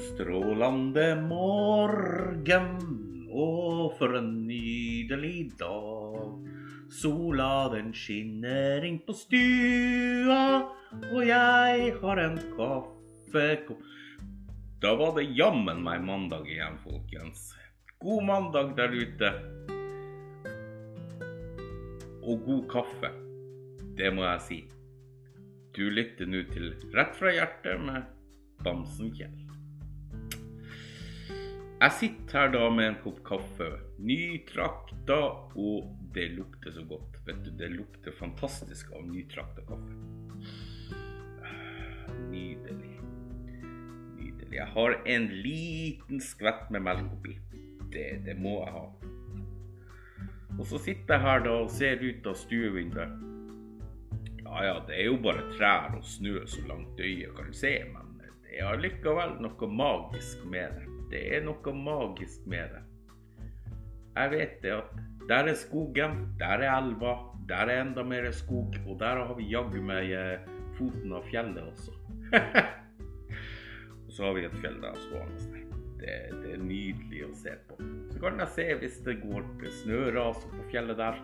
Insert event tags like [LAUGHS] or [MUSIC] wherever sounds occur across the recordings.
strålande morgen, og for en nydelig dag. Sola den skinner inn på stua, og jeg har en kaffekopp. Da var det jammen meg mandag igjen, folkens. God mandag der ute. Og god kaffe. Det må jeg si. Du lytter nå til Rett fra hjertet med Bamsen Kjell. Jeg sitter her da med en kopp kaffe, nytrakta, og det lukter så godt. Vet du, det lukter fantastisk av nytrakta kaffe. Nydelig. Nydelig. Jeg har en liten skvett med melk oppi. Det, det må jeg ha. Og så sitter jeg her da og ser ut av stuevinduet. Ja ja, det er jo bare trær og snø så langt øyet kan se, men det er allikevel noe magisk med det. Det er noe magisk med det. Jeg vet det at der er skogen, der er elva, der er enda mer skog, og der har vi jaggu meg eh, foten av fjellet også. [LAUGHS] og så har vi et fjell der stående. Det, det er nydelig å se på. Så kan jeg se hvis det går snøras på fjellet der.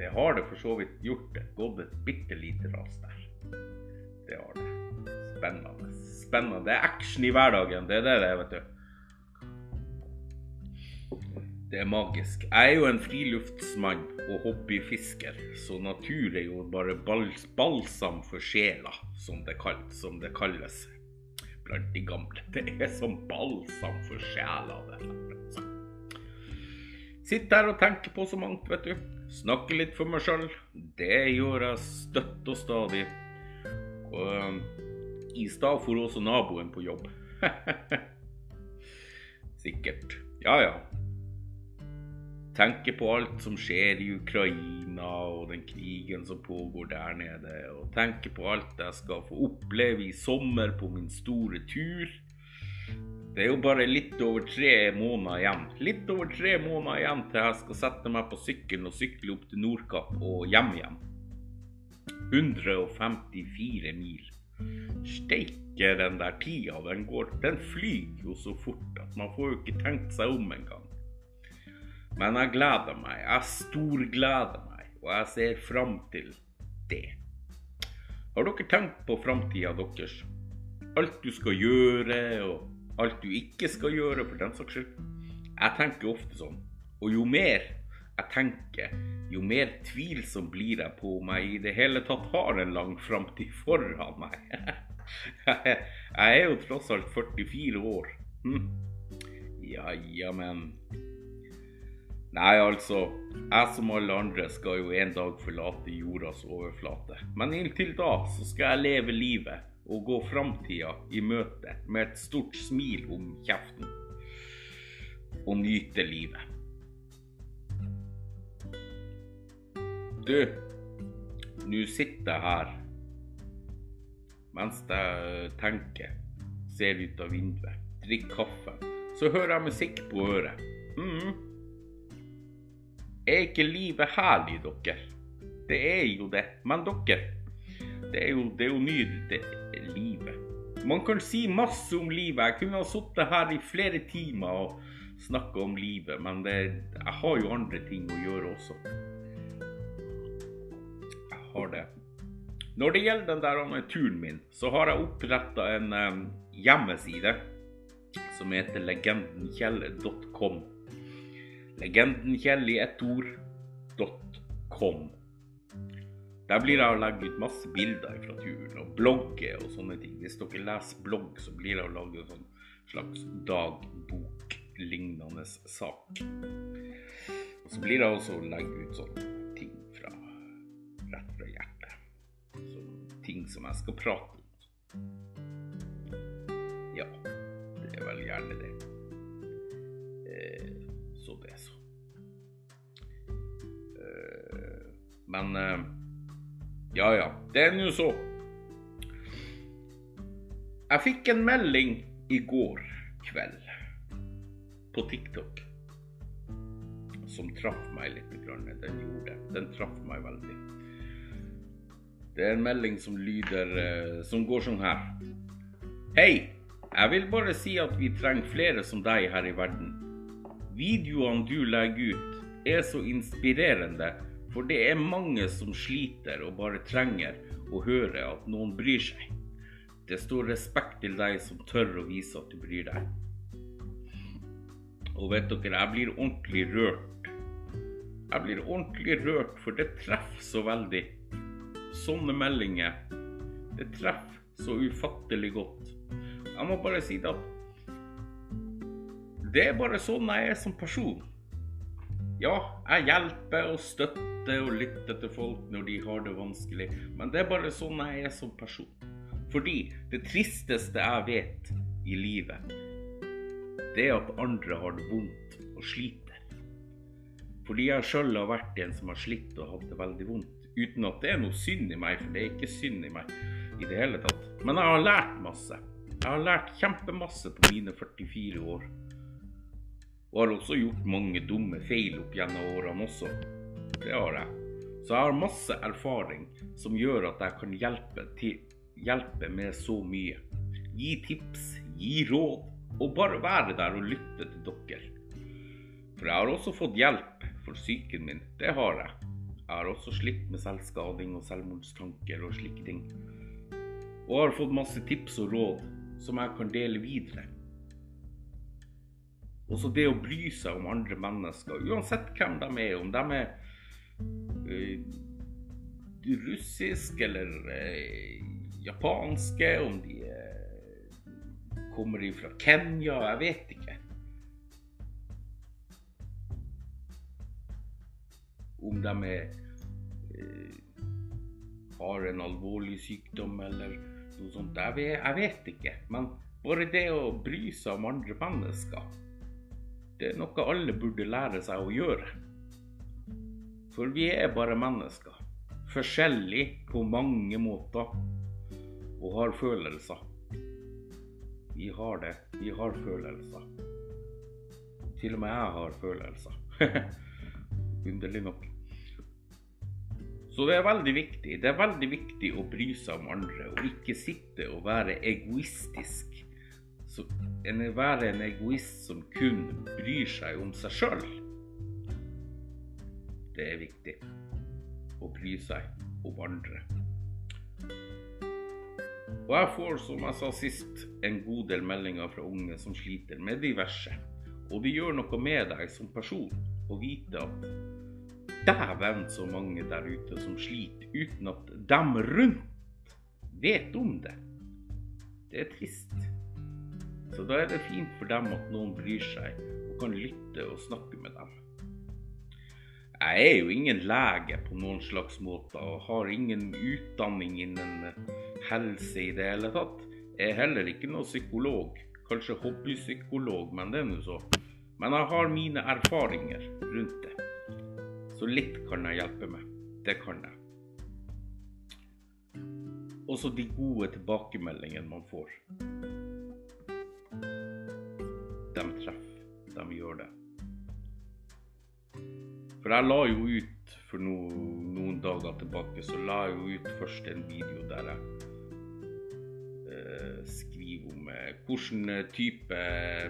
Det har det for så vidt gjort. Det gått et bitte lite ras der. Det har det. Spennende. Spennende. Det er action i hverdagen. Det er det det vet du. Det er magisk. Jeg er jo en friluftsmann og hobbyfisker, så natur er jo bare bals balsam for sjela, som det, kalles, som det kalles blant de gamle. Det er som balsam for sjela. det. Sitter her og tenker på så mangt, vet du. Snakker litt for meg sjøl. Det gjør jeg støtt og stadig. Og i stad for også naboen på jobb. [LAUGHS] Sikkert. Ja ja. Tenker på alt som skjer i Ukraina og den krigen som pågår der nede. Og tenker på alt jeg skal få oppleve i sommer på min store tur. Det er jo bare litt over tre måneder igjen. Litt over tre måneder igjen til jeg skal sette meg på sykkelen og sykle opp til Nordkapp og hjem igjen. 154 mil. Steike den der tida den går. Den flyr jo så fort at man får jo ikke tenkt seg om engang. Men jeg gleder meg. Jeg storgleder meg, og jeg ser fram til det. Har dere tenkt på framtida deres? Alt du skal gjøre, og alt du ikke skal gjøre, for den saks skyld. Jeg tenker ofte sånn. Og jo mer jeg tenker, jo mer tvilsom blir jeg på om jeg i det hele tatt har en lang framtid foran meg. [LAUGHS] Jeg er jo tross alt 44 år. Hm. Ja, ja, men Nei, altså. Jeg som alle andre skal jo en dag forlate jordas overflate. Men inntil da så skal jeg leve livet og gå framtida i møte med et stort smil om kjeften. Og nyte livet. Du, nå sitter jeg her mens jeg tenker, ser ut av vinduet, drikker kaffe. Så hører jeg musikk på øret. Mm. Er ikke livet herlig, dere? Det er jo det. Men dere, det er jo, jo nydelig, det er livet. Man kan si masse om livet. Jeg kunne ha sittet her i flere timer og snakka om livet, men det, jeg har jo andre ting å gjøre også. Jeg har det. Når det gjelder den der turen min, så har jeg oppretta en um, hjemmeside som heter legendenkjell.com. Legendenkjell i ett ord.com. Der blir det å legge ut masse bilder fra turen og blogge og sånne ting. Hvis dere leser blogg, så blir det å lage en sånn slags dagboklignende sak. Og så blir det også å legge ut fra rett fra hjertet. Sånne ting som jeg skal prate om. Ja, det er vel gjerne det. Eh, så det, så. Eh, men eh, ja, ja. Det er nå så. Jeg fikk en melding i går kveld på TikTok som traff meg litt. Den gjorde Den traff meg veldig. Det er en melding som lyder Som går sånn her. Hei! Jeg vil bare si at vi trenger flere som deg her i verden. Videoene du legger ut, er så inspirerende, for det er mange som sliter og bare trenger å høre at noen bryr seg. Det står respekt til deg som tør å vise at du bryr deg. Og vet dere, jeg blir ordentlig rørt. Jeg blir ordentlig rørt, for det treffer så veldig. Sånne meldinger. Det treffer så ufattelig godt. Jeg må bare si det at det er bare sånn jeg er som person. Ja, jeg hjelper og støtter og lytter til folk når de har det vanskelig, men det er bare sånn jeg er som person. Fordi det tristeste jeg vet i livet, det er at andre har det vondt og sliter. Fordi jeg sjøl har vært en som har slitt og hatt det veldig vondt. Uten at det er noe synd i meg, for det er ikke synd i meg i det hele tatt. Men jeg har lært masse. Jeg har lært kjempemasse på mine 44 år. Og har også gjort mange dumme feil opp gjennom årene også. Det har jeg. Så jeg har masse erfaring som gjør at jeg kan hjelpe, til, hjelpe med så mye. Gi tips, gi råd, og bare være der og lytte til dere. For jeg har også fått hjelp for psyken min. Det har jeg. Jeg har også slitt med selvskading og selvmordstanker og slike ting. Og har fått masse tips og råd som jeg kan dele videre. Også det å bry seg om andre mennesker, uansett hvem de er. Om de er uh, russiske eller uh, japanske, om de uh, kommer fra Kenya, jeg vet ikke. Om de er, har en alvorlig sykdom eller noe sånt. Jeg vet, jeg vet ikke. Men bare det å bry seg om andre mennesker det er noe alle burde lære seg å gjøre. For vi er bare mennesker. Forskjellig på mange måter. Og har følelser. Vi har det. Vi har følelser. Til og med jeg har følelser. [LAUGHS] Underlig nok. Så det er veldig viktig. Det er veldig viktig å bry seg om andre, og ikke sitte og være egoistisk så en være en egoist som kun bryr seg om seg sjøl. Det er viktig å bry seg om andre. Og jeg får, som jeg sa sist, en god del meldinger fra unge som sliter med diverse. Og det gjør noe med deg som person å vite at dæven så mange der ute som sliter uten at dem rundt vet om det. Det er trist. Så da er det fint for dem at noen bryr seg og kan lytte og snakke med dem. Jeg er jo ingen lege på noen slags måte og har ingen utdanning innen helse i det hele tatt. Jeg er heller ikke noen psykolog. Kanskje hobbypsykolog, men det er nå så. Men jeg har mine erfaringer rundt det. Så litt kan jeg hjelpe med. Det kan jeg. Også de gode tilbakemeldingene man får de treffer. De gjør det. For jeg la jo ut for no, noen dager tilbake, så la jeg jo ut først en video der jeg eh, skriver om eh, hvilken type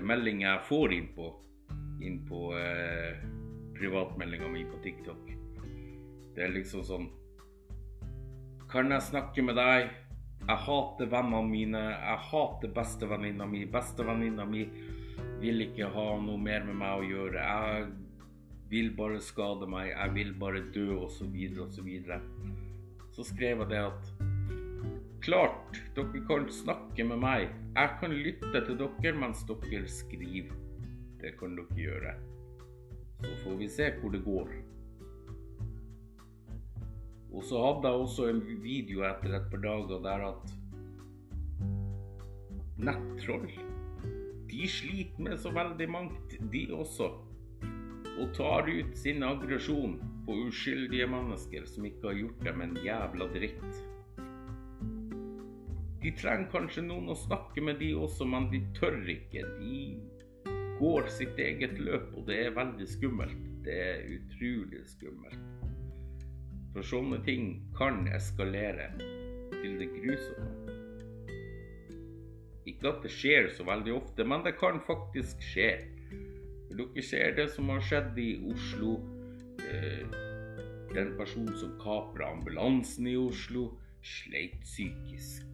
meldinger jeg får inn på, inn på eh, privatmeldinga mi på TikTok. Det er liksom sånn Kan jeg snakke med deg? Jeg hater vennene mine. Jeg hater bestevenninna mi. Bestevenninna mi vil ikke ha noe mer med meg å gjøre. Jeg vil bare skade meg, jeg vil bare dø, osv., osv. Så, så skrev jeg det at Klart, dere kan snakke med meg. Jeg kan lytte til dere mens dere skriver. Det kan dere gjøre. Så får vi se hvor det går. Og så hadde jeg også en video etter et par dager der at nettroll de sliter med så veldig mangt, de også. Og tar ut sin aggresjon på uskyldige mennesker som ikke har gjort dem en jævla dritt. De trenger kanskje noen å snakke med, de også, men de tør ikke. De går sitt eget løp, og det er veldig skummelt. Det er utrolig skummelt. For sånne ting kan eskalere til det grusomme. Ikke at det skjer så veldig ofte, men det kan faktisk skje. Dere ser det som har skjedd i Oslo. Eh, den personen som kapra ambulansen i Oslo, sleit psykisk.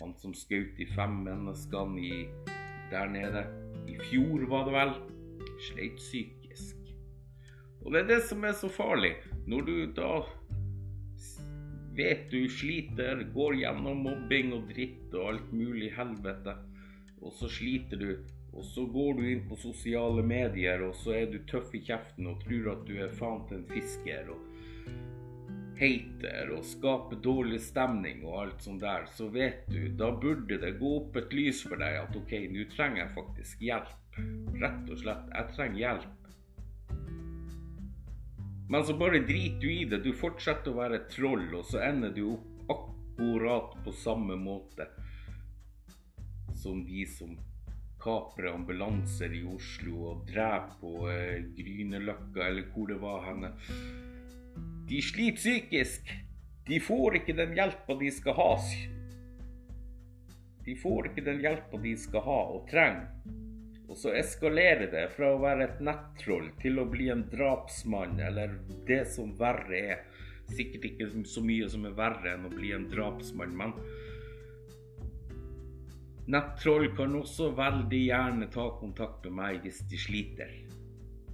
Han som skjøt de fem menneskene der nede, i fjor var det vel, sleit psykisk. Og det er det som er så farlig. Når du da vet du sliter, går gjennom mobbing og dritt og alt mulig helvete, og så sliter du, og så går du inn på sosiale medier, og så er du tøff i kjeften og tror at du er faen til en fisker og hater og skaper dårlig stemning og alt sånt der, så vet du, da burde det gå opp et lys for deg at OK, nå trenger jeg faktisk hjelp. Rett og slett, jeg trenger hjelp. Men så bare driter du i det. Du fortsetter å være troll, og så ender du opp akkurat på samme måte som de som kaprer ambulanser i Oslo og dreper på eh, Grünerløkka, eller hvor det var henne. De sliter psykisk. De får ikke den hjelpa de skal ha. De får ikke den hjelpa de skal ha og trenger. Og så eskalerer det fra å være et nettroll til å bli en drapsmann, eller det som verre er. Sikkert ikke så mye som er verre enn å bli en drapsmann, men nettroll kan også veldig gjerne ta kontakt med meg hvis de sliter.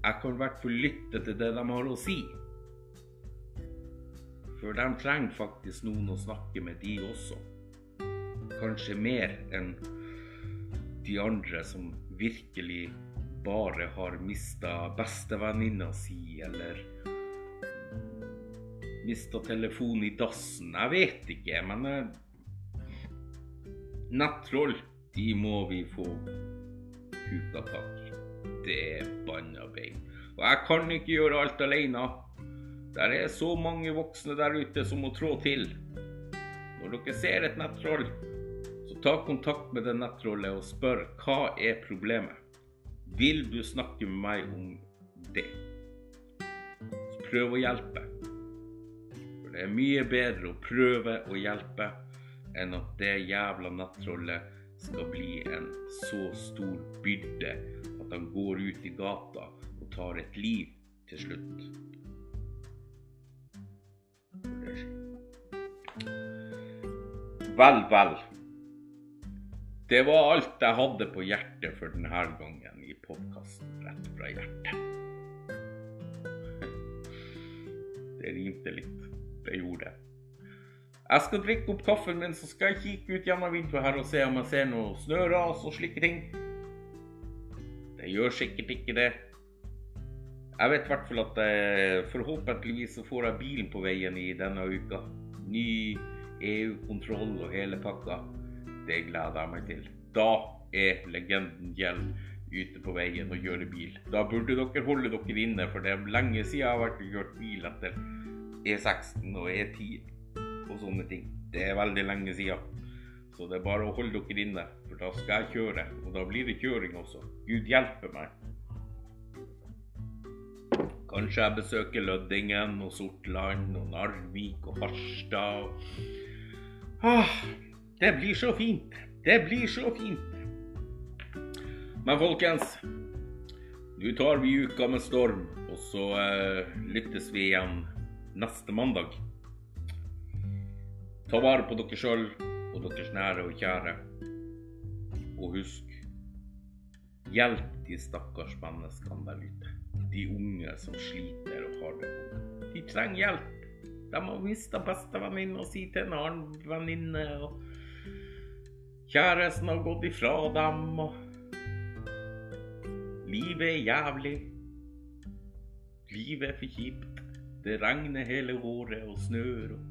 Jeg kan i hvert fall lytte til det de har å si. For de trenger faktisk noen å snakke med, de også. Kanskje mer enn de andre som virkelig bare har mista bestevenninna si, eller mista telefonen i dassen. Jeg vet ikke, men uh, nettroll, de må vi få huka tak i. Det er banna bein. Og jeg kan ikke gjøre alt alene. Der er så mange voksne der ute som må trå til. Når dere ser et nettroll, så Ta kontakt med det nettrollet og spør hva er problemet. Vil du snakke med meg om det? Så prøv å hjelpe. For det er mye bedre å prøve å hjelpe enn at det jævla nettrollet skal bli en så stor byrde at han går ut i gata og tar et liv til slutt. Vel, vel. Det var alt jeg hadde på hjertet for denne gangen i podkasten Rett fra hjertet. [LAUGHS] Det rimte litt. Det gjorde det. Jeg skal drikke opp kaffen min, så skal jeg kikke ut gjennom vinduet her og se om jeg ser noe snøras og slike ting. Det gjør sikkert ikke det. Jeg vet i hvert fall at jeg, forhåpentligvis så får jeg bilen på veien i denne uka. Ny EU-kontroll og hele pakka. Det gleder jeg meg til. Da er legenden Gjell ute på veien og kjører bil. Da burde dere holde dere inne, for det er lenge siden jeg har vært og kjørt bil etter E16 og E10 og sånne ting. Det er veldig lenge siden. Så det er bare å holde dere inne, for da skal jeg kjøre. Og da blir det kjøring også. Gud hjelpe meg. Kanskje jeg besøker Løddingen og Sortland og Narvik og Harstad. Ah, det blir så fint. Det blir så fint. Men folkens, nå tar vi uka med storm, og så uh, lyttes vi igjen neste mandag. Ta vare på dere sjøl og deres nære og kjære. Og husk, hjelp de stakkars menneskene der ute. De unge som sliter og har det vondt. De trenger hjelp. De har mista bestevenninna si til en annen venninne. og Kjæresten har gått ifra dem, og livet er jævlig. Livet er for kjipt. Det regner hele året og snør. Og...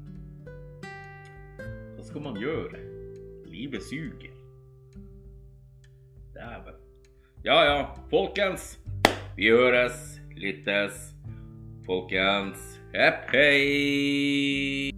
Hva skal man gjøre? Livet suger. Dæven. Ja ja, folkens. Vi høres, lyttes. Folkens, hepp hei!